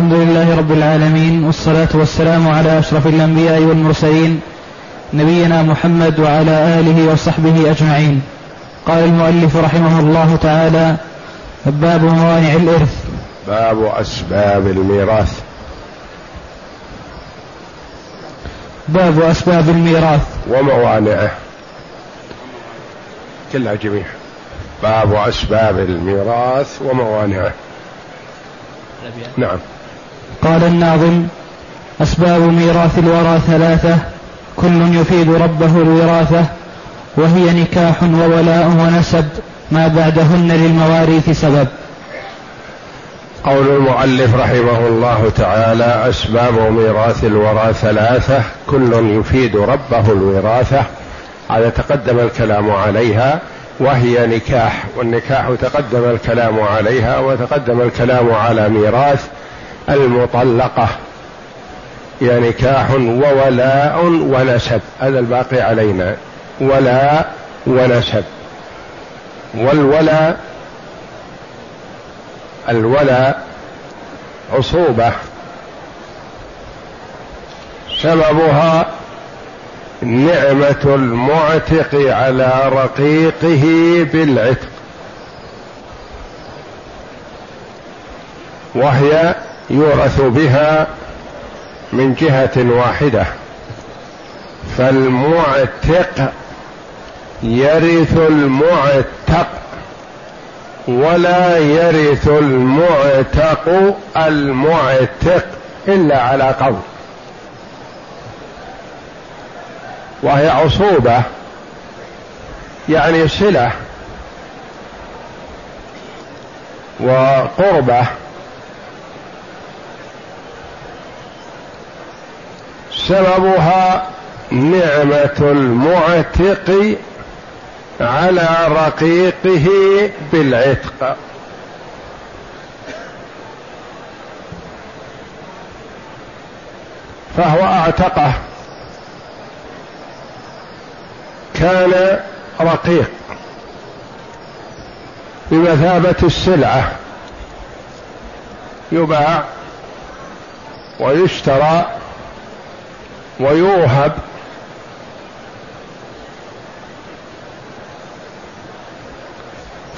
الحمد لله رب العالمين والصلاة والسلام على أشرف الأنبياء والمرسلين نبينا محمد وعلى آله وصحبه أجمعين. قال المؤلف رحمه الله تعالى باب موانع الإرث. باب أسباب الميراث. باب أسباب الميراث. وموانعه. كلها جميع. باب أسباب الميراث وموانعه. نعم. قال الناظم أسباب ميراث الورى ثلاثة كل يفيد ربه الوراثة وهي نكاح وولاء ونسب ما بعدهن للمواريث سبب. قول المؤلف رحمه الله تعالى أسباب ميراث الورى ثلاثة كل يفيد ربه الوراثة. هذا تقدم الكلام عليها وهي نكاح والنكاح تقدم الكلام عليها وتقدم الكلام على ميراث المطلقة هي نكاح وولاء ونسب هذا الباقي علينا ولاء ونسب. والولاء الولاء عصوبة. سببها نعمة المعتق على رقيقه بالعتق. وهي يورث بها من جهة واحدة. فالمعتق يرث المعتق ولا يرث المعتق المعتق إلا على قول. وهي عصوبة يعني صلة وقربة سببها نعمة المعتق على رقيقه بالعتق. فهو أعتقه. كان رقيق. بمثابة السلعة. يباع ويشترى ويوهب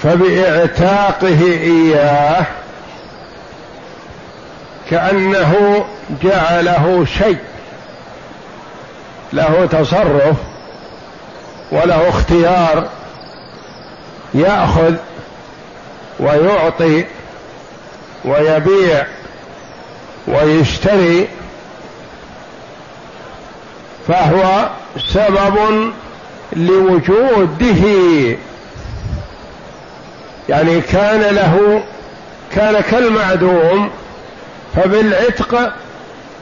فبإعتاقه إياه كأنه جعله شيء له تصرف وله اختيار يأخذ ويعطي ويبيع ويشتري فهو سبب لوجوده. يعني كان له كان كالمعدوم فبالعتق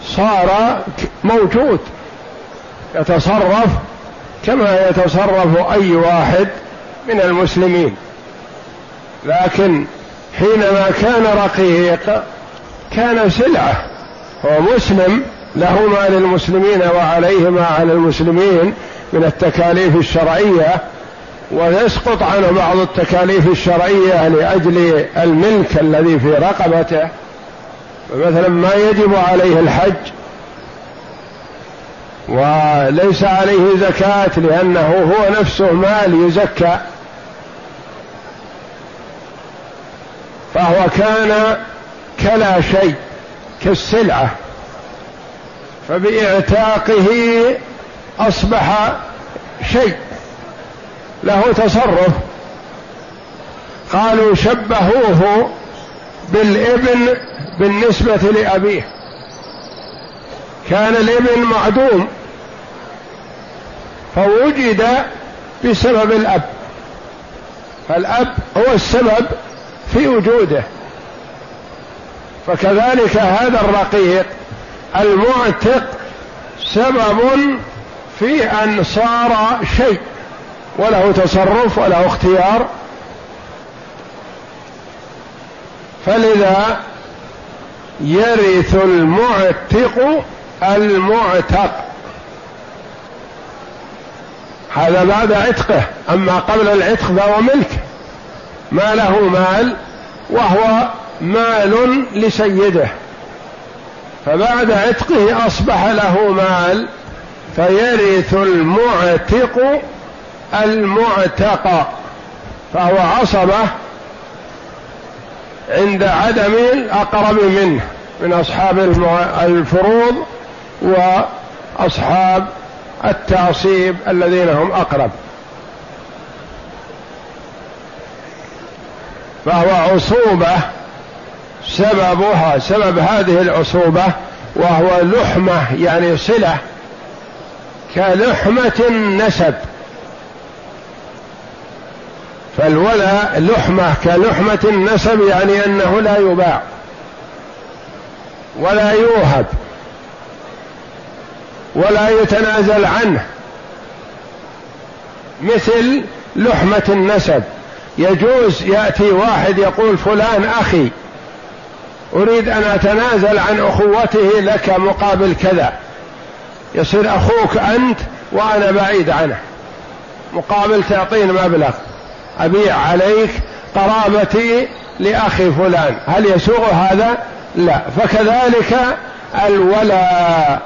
صار موجود يتصرف كما يتصرف أي واحد من المسلمين. لكن حينما كان رقيق كان سلعة هو مسلم له ما للمسلمين وعليه ما على المسلمين من التكاليف الشرعية ويسقط عنه بعض التكاليف الشرعية لأجل الملك الذي في رقبته. مثلا ما يجب عليه الحج وليس عليه زكاة لأنه هو نفسه مال يزكى. فهو كان كلا شيء كالسلعة. فبإعتاقه أصبح شيء له تصرف. قالوا شبهوه بالإبن بالنسبة لأبيه. كان الإبن معدوم فوجد بسبب الأب. فالأب هو السبب في وجوده. فكذلك هذا الرقيق المعتق سبب في أن صار شيء وله تصرف وله اختيار. فلذا يرث المعتق المعتق. هذا بعد عتقه أما قبل العتق فهو ملك. ما له مال وهو مال لسيده. فبعد عتقه أصبح له مال فيرث المعتق المعتق فهو عصبة عند عدم الأقرب منه من أصحاب الفروض وأصحاب التعصيب الذين هم أقرب. فهو عصوبة سببها سبب هذه العصوبة وهو لحمة يعني صلة كلحمة النسب. فالولاء لحمة كلحمة النسب يعني أنه لا يباع ولا يوهب ولا يتنازل عنه مثل لحمة النسب. يجوز يأتي واحد يقول فلان أخي أريد أن أتنازل عن أخوته لك مقابل كذا. يصير أخوك أنت وأنا بعيد عنه. مقابل تعطيني مبلغ. أبيع عليك قرابتي لأخي فلان. هل يسوغ هذا؟ لا. فكذلك الولاء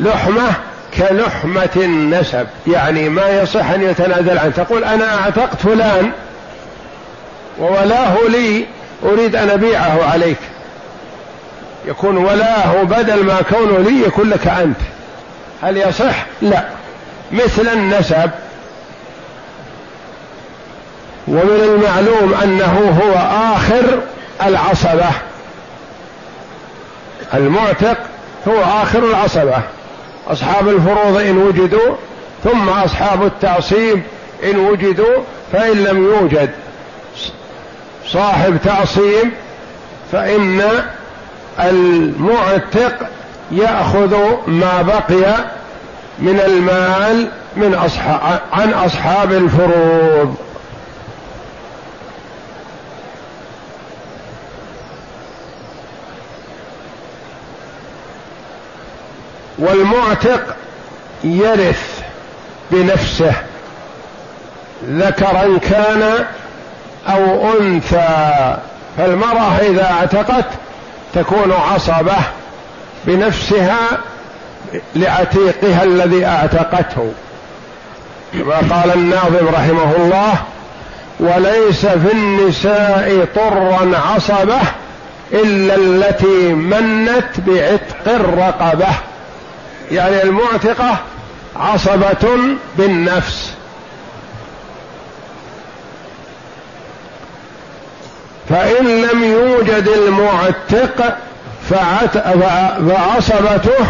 لحمة كلحمة النسب. يعني ما يصح أن يتنازل عنه. تقول أنا أعتقت فلان وولاه لي أريد أن أبيعه عليك. يكون ولاه بدل ما كونه لي يكون لك أنت. هل يصح؟ لا. مثل النسب. ومن المعلوم أنه هو آخر العصبة. المعتق هو آخر العصبة. أصحاب الفروض إن وجدوا ثم أصحاب التعصيب إن وجدوا فإن لم يوجد. صاحب تعصيب فإن المعتق يأخذ ما بقي من المال من أصحاب عن أصحاب الفروض. والمعتق يرث بنفسه. ذكرا كان أو أنثى فالمرأة إذا اعتقت تكون عصبة بنفسها لعتيقها الذي اعتقته. كما قال الناظم رحمه الله وليس في النساء طرا عصبة إلا التي منت بعتق الرقبة. يعني المعتقة عصبة بالنفس. فإن لم يوجد المعتق فعصبته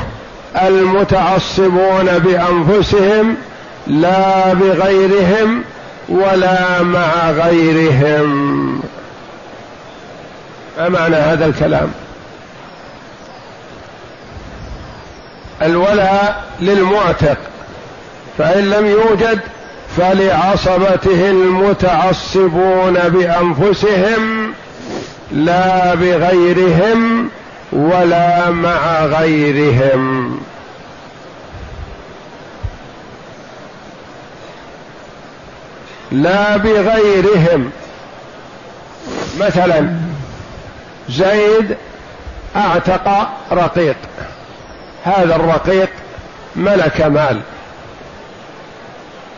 المتعصبون بأنفسهم لا بغيرهم ولا مع غيرهم. ما معنى هذا الكلام؟ الولاء للمعتق. فإن لم يوجد فلعصبته المتعصبون بأنفسهم لا بغيرهم ولا مع غيرهم. لا بغيرهم. مثلا زيد أعتق رقيق. هذا الرقيق ملك مال.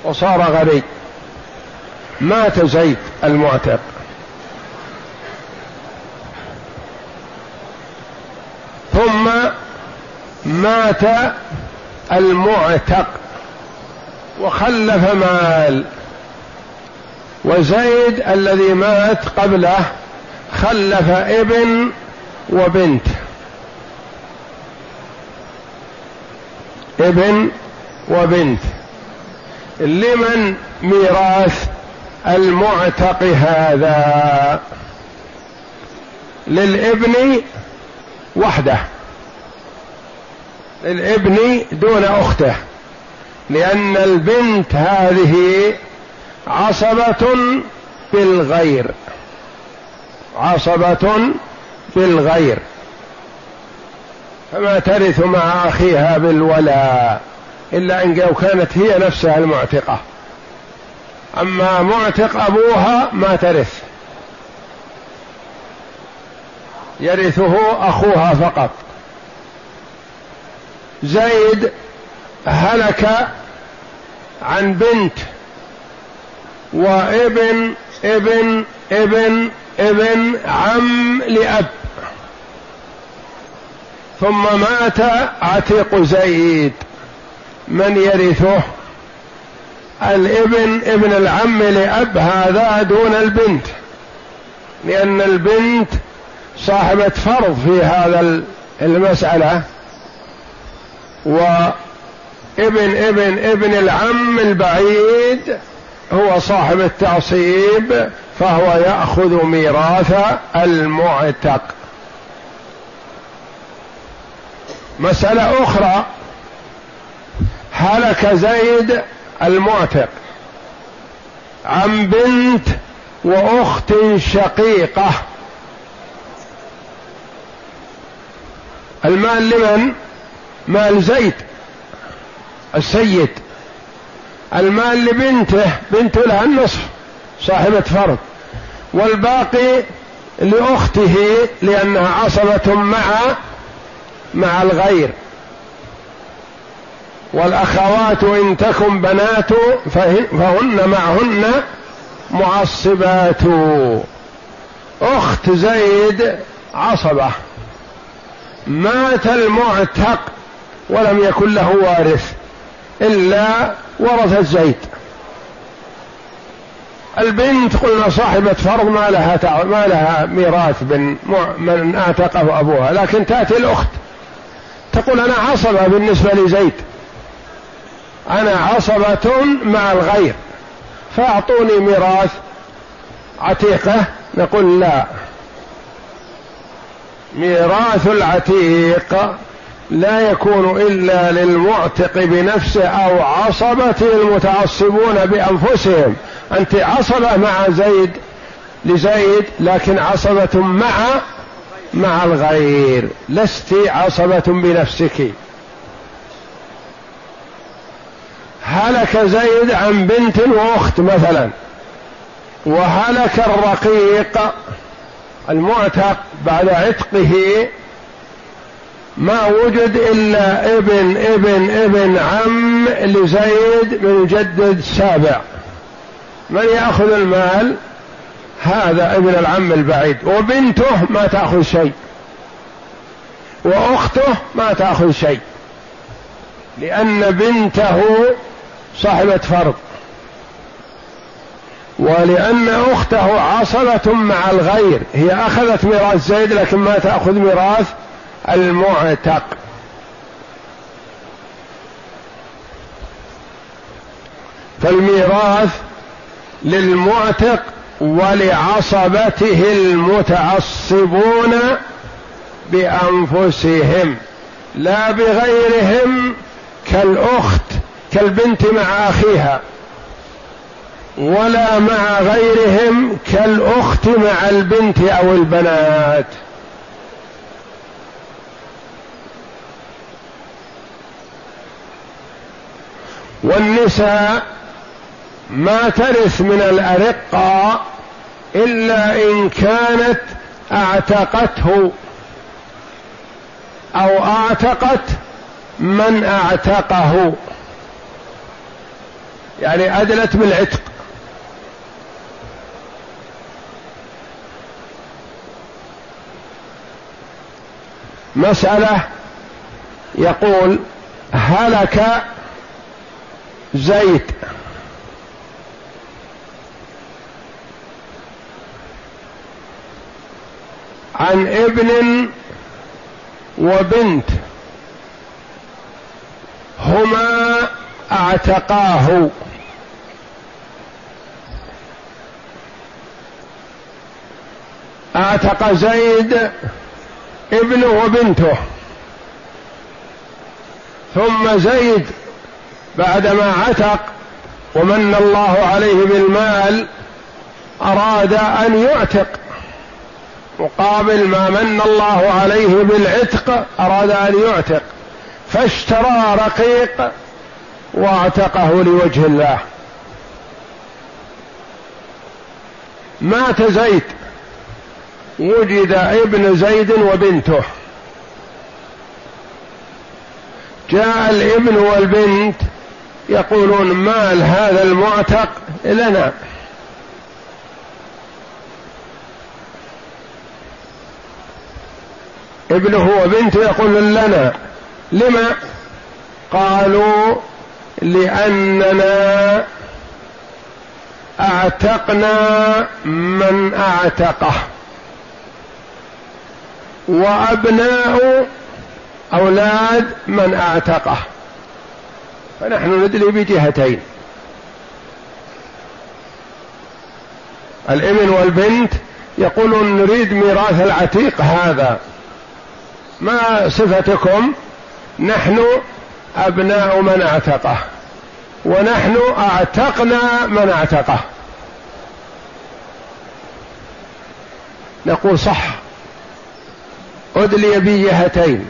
وصار غني. مات زيد المعتق. ثم مات المعتق. وخلف مال. وزيد الذي مات قبله خلف ابن وبنت. ابن وبنت. لمن ميراث المعتق هذا؟ للابن وحده. للابن دون أخته. لأن البنت هذه عصبة بالغير. عصبة بالغير. فما ترث مع أخيها بالولاء؟ إلا إن كانت هي نفسها المعتقة. أما معتق أبوها ما ترث. يرثه أخوها فقط. زيد هلك عن بنت وابن ابن ابن ابن عم لأب. ثم مات عتيق زيد. من يرثه؟ الابن ابن العم لأب هذا دون البنت. لأن البنت صاحبة فرض في هذا المسألة. وابن ابن ابن العم البعيد هو صاحب التعصيب فهو يأخذ ميراث المعتق. مسألة أخرى. هلك زيد المعتق عن بنت وأخت شقيقة. المال لمن؟ مال زيد السيد. المال لبنته بنته لها النصف صاحبة فرض والباقي لأخته لأنها عصبة مع مع الغير. والأخوات إن تكن بنات فهن معهن معصبات. أخت زيد عصبة. مات المعتق ولم يكن له وارث إلا ورثت زيد. البنت قلنا صاحبة فرض ما لها. ما لها ميراث من من أعتقه أبوها لكن تأتي الأخت تقول أنا عصبة بالنسبة لزيد. أنا عصبة مع الغير. فأعطوني ميراث عتيقة نقول لا. ميراث العتيق لا يكون إلا للمعتق بنفسه أو عصبته المتعصبون بأنفسهم. أنت عصبة مع زيد لزيد لكن عصبة مع مع الغير. لست عصبة بنفسك. هلك زيد عن بنت واخت مثلا. وهلك الرقيق المعتق بعد عتقه. ما وجد إلا ابن ابن ابن عم لزيد من جد سابع من يأخذ المال؟ هذا ابن العم البعيد. وبنته ما تأخذ شيء. وأخته ما تأخذ شيء. لأن بنته صاحبة فرض ولأن أخته عصبة مع الغير. هي أخذت ميراث زيد لكن ما تأخذ ميراث المعتق. فالميراث للمعتق ولعصبته المتعصبون بأنفسهم لا بغيرهم كالأخت كالبنت مع أخيها ولا مع غيرهم كالأخت مع البنت أو البنات. والنساء ما ترث من الأرقة إلا إن كانت أعتقته أو أعتقت من أعتقه. يعني أدلت بالعتق. مسألة يقول هلك زيد. عن ابن وبنت. هما أعتقاه. اعتق زيد ابنه وبنته. ثم زيد بعدما عتق ومن الله عليه بالمال أراد أن يعتق مقابل ما من الله عليه بالعتق أراد أن يعتق فاشترى رقيق واعتقه لوجه الله. مات زيد. وجد ابن زيد وبنته. جاء الابن والبنت يقولون مال هذا المعتق لنا. ابنه وبنته يقول لنا. لما؟ قالوا لأننا أعتقنا من أعتقه. وأبناء أولاد من أعتقه. فنحن ندلي بجهتين. الإبن والبنت يقولون نريد ميراث العتيق هذا. ما صفتكم؟ نحن أبناء من أعتقه. ونحن أعتقنا من أعتقه. نقول صح. أدلي بجهتين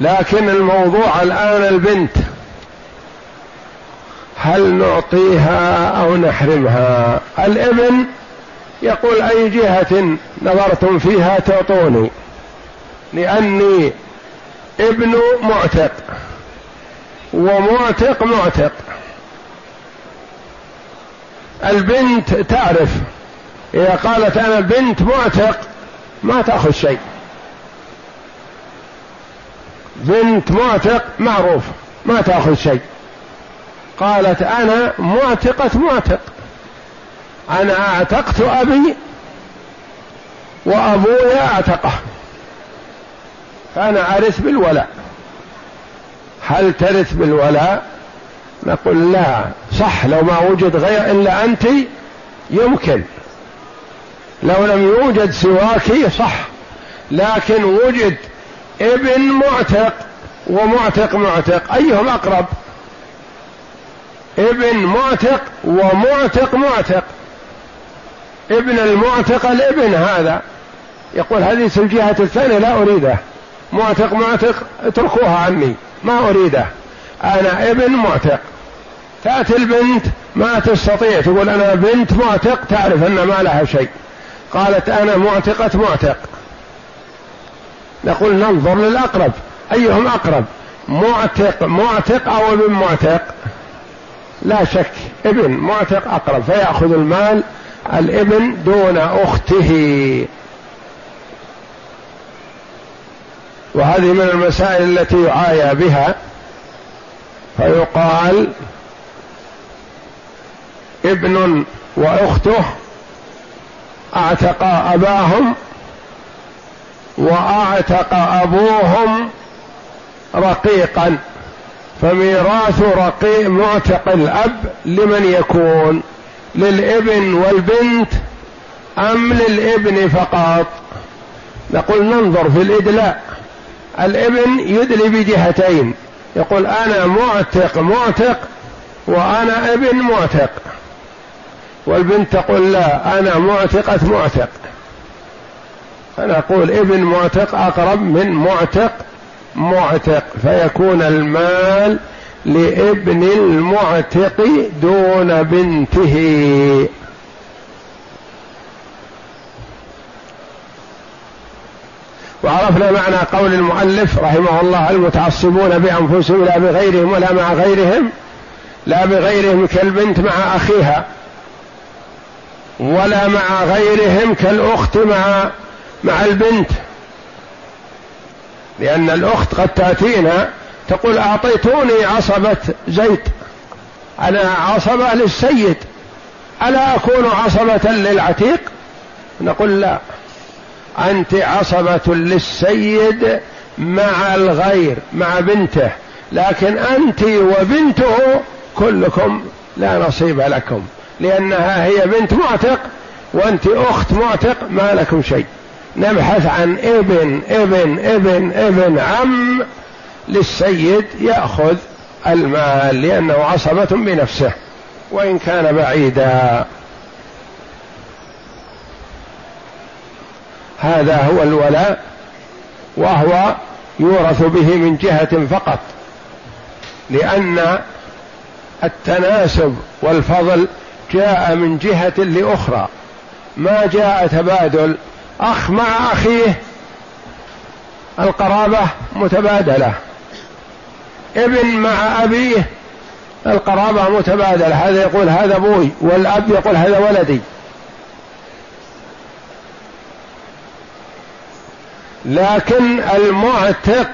لكن الموضوع الآن البنت هل نعطيها أو نحرمها؟ الإبن يقول أي جهة نظرتم فيها تعطوني لأني ابن معتق ومعتق معتق. البنت تعرف إذا قالت أنا بنت معتق ما تأخذ شيء. بنت معتق معروف ما تأخذ شيء. قالت أنا معتقة معتق. أنا أعتقت أبي وابوي أعتقه. فانا أرث بالولاء. هل ترث بالولاء؟ نقول لا صح لو ما وجد غير إلا أنت يمكن. لو لم يوجد سواك صح. لكن وجد ابن معتق ومعتق معتق. أيهم أقرب؟ ابن معتق ومعتق معتق. ابن المعتق الابن هذا. يقول هذه الجهة الثانية لا أريده. معتق معتق اتركوها عني. ما أريده. أنا ابن معتق. تأتي البنت ما تستطيع. تقول أنا بنت معتق تعرف أن ما لها شيء. قالت أنا معتقة معتق. نقول ننظر للأقرب. أيهم أقرب؟ معتق معتق أو ابن معتق؟ لا شك ابن معتق أقرب. فيأخذ المال الابن دون أخته. وهذه من المسائل التي يعايى بها. فيقال ابن وأخته اعتقا أباهم وأعتق أبوهم رقيقا. فميراث رقيق معتق الأب لمن يكون للابن والبنت أم للابن فقط؟ نقول ننظر في الإدلاء. الابن يدلي بجهتين يقول أنا معتق معتق وأنا ابن معتق. والبنت تقول لا أنا معتقه معتق. فنقول ابن معتق أقرب من معتق معتق فيكون المال لابن المعتق دون بنته. وعرفنا معنى قول المؤلف رحمه الله المتعصبون بأنفسهم لا بغيرهم ولا مع غيرهم لا بغيرهم كالبنت مع أخيها. ولا مع غيرهم كالأخت مع مع البنت. لأن الأخت قد تأتينا تقول أعطيتوني عصبة زيت. أنا عصبة للسيد. ألا أكون عصبة للعتيق؟ نقول لا. أنت عصبة للسيد مع الغير مع بنته. لكن أنت وبنته كلكم لا نصيب لكم. لأنها هي بنت معتق وأنت أخت معتق ما لكم شيء. نبحث عن ابن ابن ابن ابن عم للسيد يأخذ المال لأنه عصبة بنفسه وإن كان بعيدا. هذا هو الولاء وهو يورث به من جهة فقط لأن التناسب والفضل جاء من جهة لأخرى. ما جاء تبادل. أخ مع أخيه. القرابة متبادلة. ابن مع أبيه. القرابة متبادلة. هذا يقول هذا أبوي والأب يقول هذا ولدي. لكن المعتق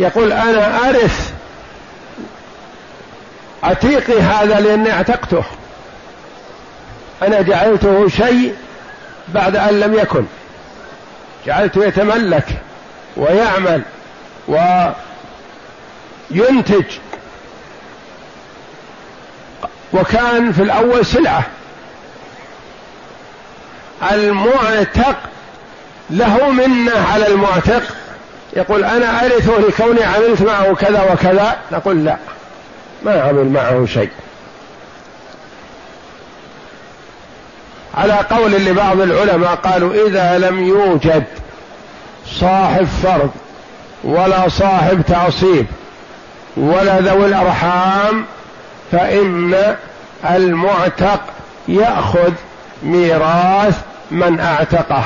يقول أنا أرث عتيقي هذا لأني اعتقته. أنا جعلته شيء بعد أن لم يكن. جعلته يتملك ويعمل وينتج. وكان في الأول سلعة. المعتق له منة على المعتق. يقول أنا أرثه لكوني عملت معه كذا وكذا. نقول لا ما عمل معه شيء. على قول لبعض العلماء قالوا إذا لم يوجد صاحب فرض ولا صاحب تعصيب ولا ذوي الأرحام فإن المعتق يأخذ ميراث من أعتقه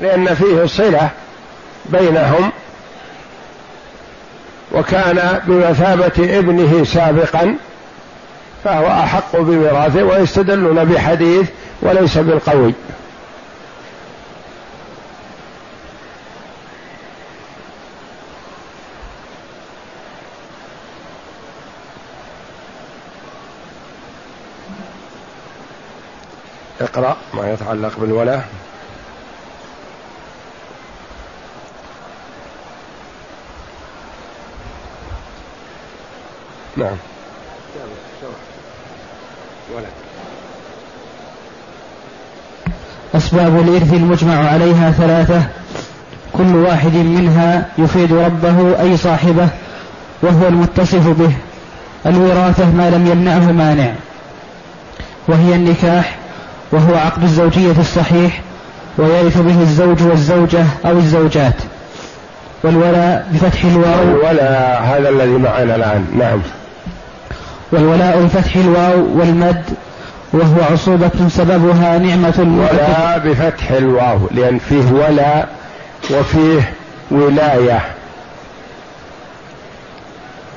لأن فيه صلة بينهم. وكان بمثابة ابنه سابقا فهو أحق بميراثه ويستدلون بحديث وليس بالقوي اقرأ ما يتعلق بالولاء نعم. أسباب الإرث المجمع عليها ثلاثة. كل واحد منها يفيد ربه أي صاحبه وهو المتصف به. الوراثة ما لم يمنعه مانع. وهي النكاح وهو عقد الزوجية الصحيح ويرث به الزوج والزوجة أو الزوجات. والولاء بفتح الواو. الولاء هذا الذي معنا الآن. نعم. والولاء بفتح الواو والمد وهو عصوبة سببها نعمة ولا بفتح الواو لأن فيه ولا وفيه ولاية.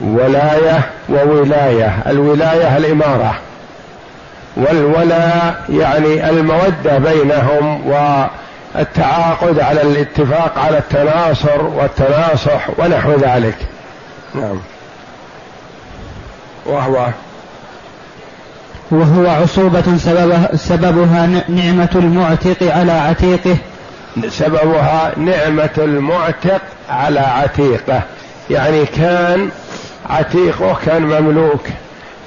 ولاية وولاية الولاية الإمارة. والولاء يعني المودة بينهم والتعاقد على الاتفاق على التناصر والتناصح ونحو ذلك. نعم. وهو وهو عصوبة سببها, سببها نعمة المعتق على عتيقه. سببها نعمة المعتق على عتيقه. يعني كان عتيقه كان مملوك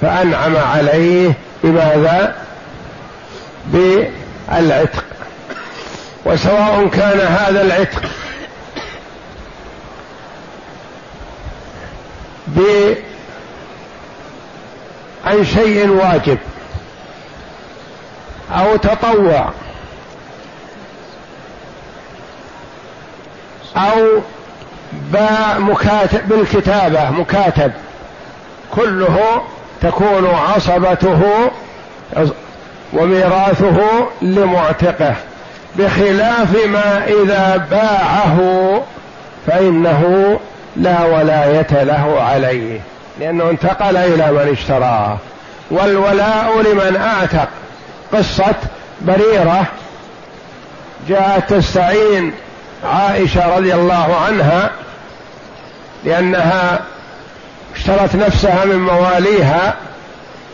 فأنعم عليه بماذا؟ بالعتق. وسواء كان هذا العتق عن شيء واجب أو تطوع أو مكاتب بالكتابة مكاتب. كله تكون عصبته وميراثه لمعتقه بخلاف ما إذا باعه فإنه لا ولاية له عليه. لأنه انتقل إلى من اشتراه. والولاء لمن أعتق. قصة بريرة جاءت تستعين عائشة رضي الله عنها لأنها اشترت نفسها من مواليها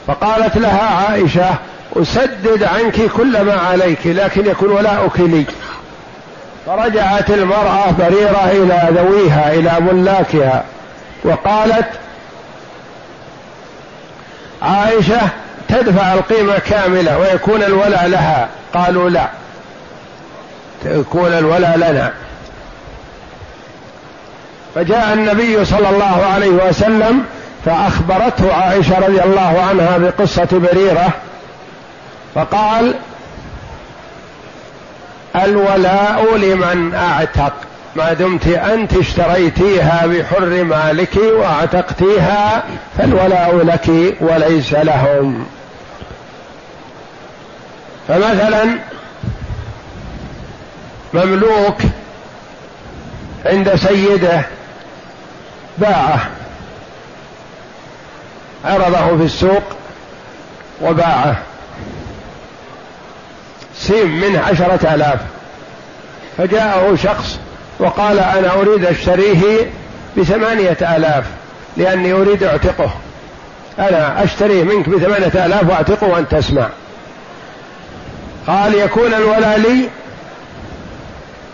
فقالت لها عائشة أسدد عنك كل ما عليك لكن يكون ولاؤك لي. فرجعت المرأة بريرة إلى ذويها إلى ملاكها وقالت عائشة تدفع القيمة كاملة ويكون الولاء لها. قالوا لا. يكون الولاء لنا. فجاء النبي صلى الله عليه وسلم فأخبرته عائشة رضي الله عنها بقصة بريرة. فقال الولاء لمن أعتق. ما دمت أنت اشتريتيها بحر مالك واعتقتيها فالولاء لك وليس لهم. فمثلا مملوك عند سيده باعه عرضه في السوق وباعه. سيم منه عشرة آلاف. فجاءه شخص وقال أنا أريد أشتريه بثمانية آلاف لأني أريد أعتقه. أنا أشتريه منك بثمانية آلاف وأعتقه وأنت تسمع. قال يكون الولاء لي؟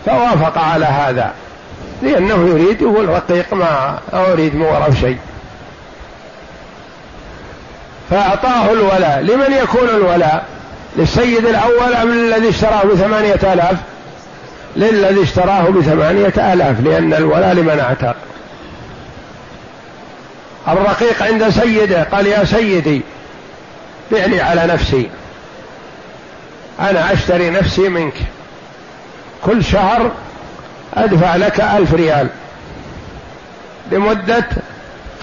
فوافق على هذا. لأنه يريد يقول رقيق ما أريد من وراء شيء. فأعطاه الولاء لمن يكون الولاء للسيد الأول أم للذي اشتراه بثمانية آلاف؟ للذي اشتراه بثمانية آلاف لأن الولاء لمن اعتق الرقيق عند سيده قال يا سيدي بعني على نفسي. أنا أشتري نفسي منك. كل شهر أدفع لك ألف ريال. لمدة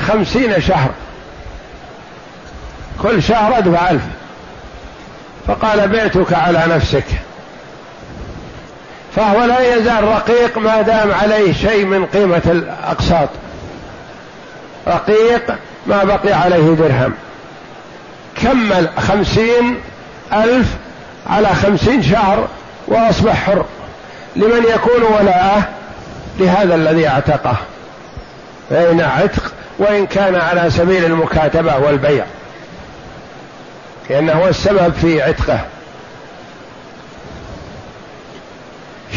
خمسين شهر. كل شهر أدفع ألف. فقال بعتك على نفسك. فهو لا يزال رقيق ما دام عليه شيء من قيمة الأقساط. رقيق ما بقي عليه درهم. كمل خمسين ألف على خمسين شهر وأصبح حر. لمن يكون ولاءه لهذا الذي اعتقه. فإن عتق وإن كان على سبيل المكاتبة والبيع. لأنه هو السبب في عتقه.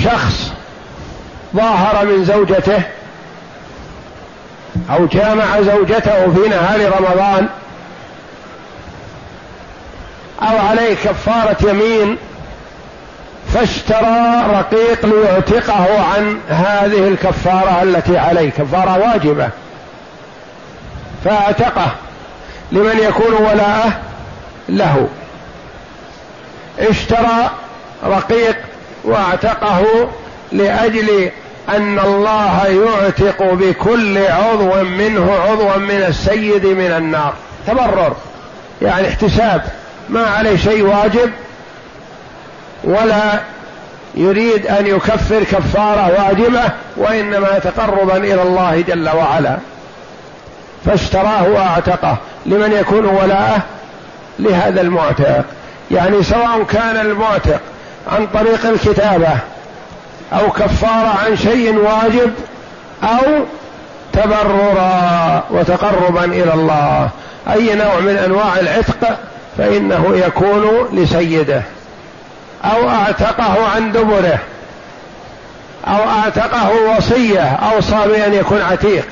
شخص ظاهر من زوجته أو جامع زوجته في نهار رمضان أو عليه كفارة يمين فاشترى رقيق ليعتقه عن هذه الكفارة التي عليه كفارة واجبة. فاعتقه لمن يكون ولاءه له. اشترى رقيق واعتقه لأجل أن الله يعتق بكل عضو منه عضوا من السيد من النار. تبرر يعني احتساب. ما عليه شيء واجب ولا يريد أن يكفر كفارة واجبة وإنما تقربا إلى الله جل وعلا. فاشتراه واعتقه. لمن يكون ولاءه؟ لهذا المعتق. يعني سواء كان المعتق عن طريق الكتابة أو كفارة عن شيء واجب أو تبررا وتقربا إلى الله. أي نوع من أنواع العتق فإنه يكون لسيده. أو أعتقه عن دبره. أو أعتقه وصية. اوصى بان يكون عتيق.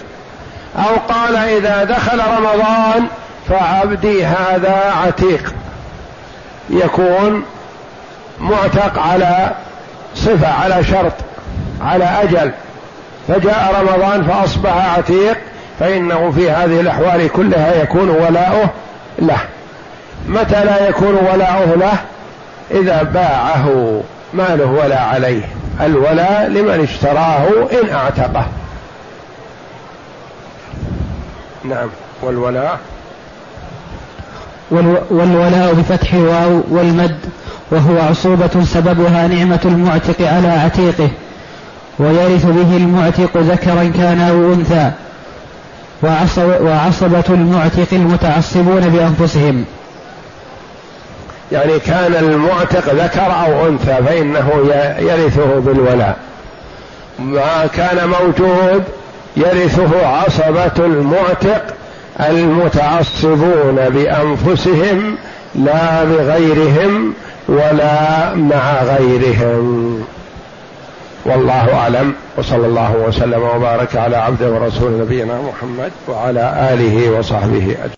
أو قال إذا دخل رمضان فعبدي هذا عتيق. يكون معتق على صفة على شرط على أجل. فجاء رمضان فأصبح عتيق فإنه في هذه الأحوال كلها يكون ولاؤه له. متى لا يكون ولاؤه له؟ إذا باعه ما له ولا عليه. الولاء لمن اشتراه إن اعتقه. نعم والولاء؟ والولاء بفتح الواو والمد. وهو عصوبة سببها نعمة المعتق على عتيقه ويرث به المعتق ذكرا كان أو أنثى وعصبة المعتق المتعصبون بأنفسهم. يعني كان المعتق ذكر أو أنثى فإنه يرثه بالولاء. ما كان موجود يرثه عصبة المعتق المتعصبون بأنفسهم لا بغيرهم ولا مع غيرهم. والله أعلم. وصلى الله وسلم وبارك على عبده ورسول نبينا محمد وعلى آله وصحبه أجمعين.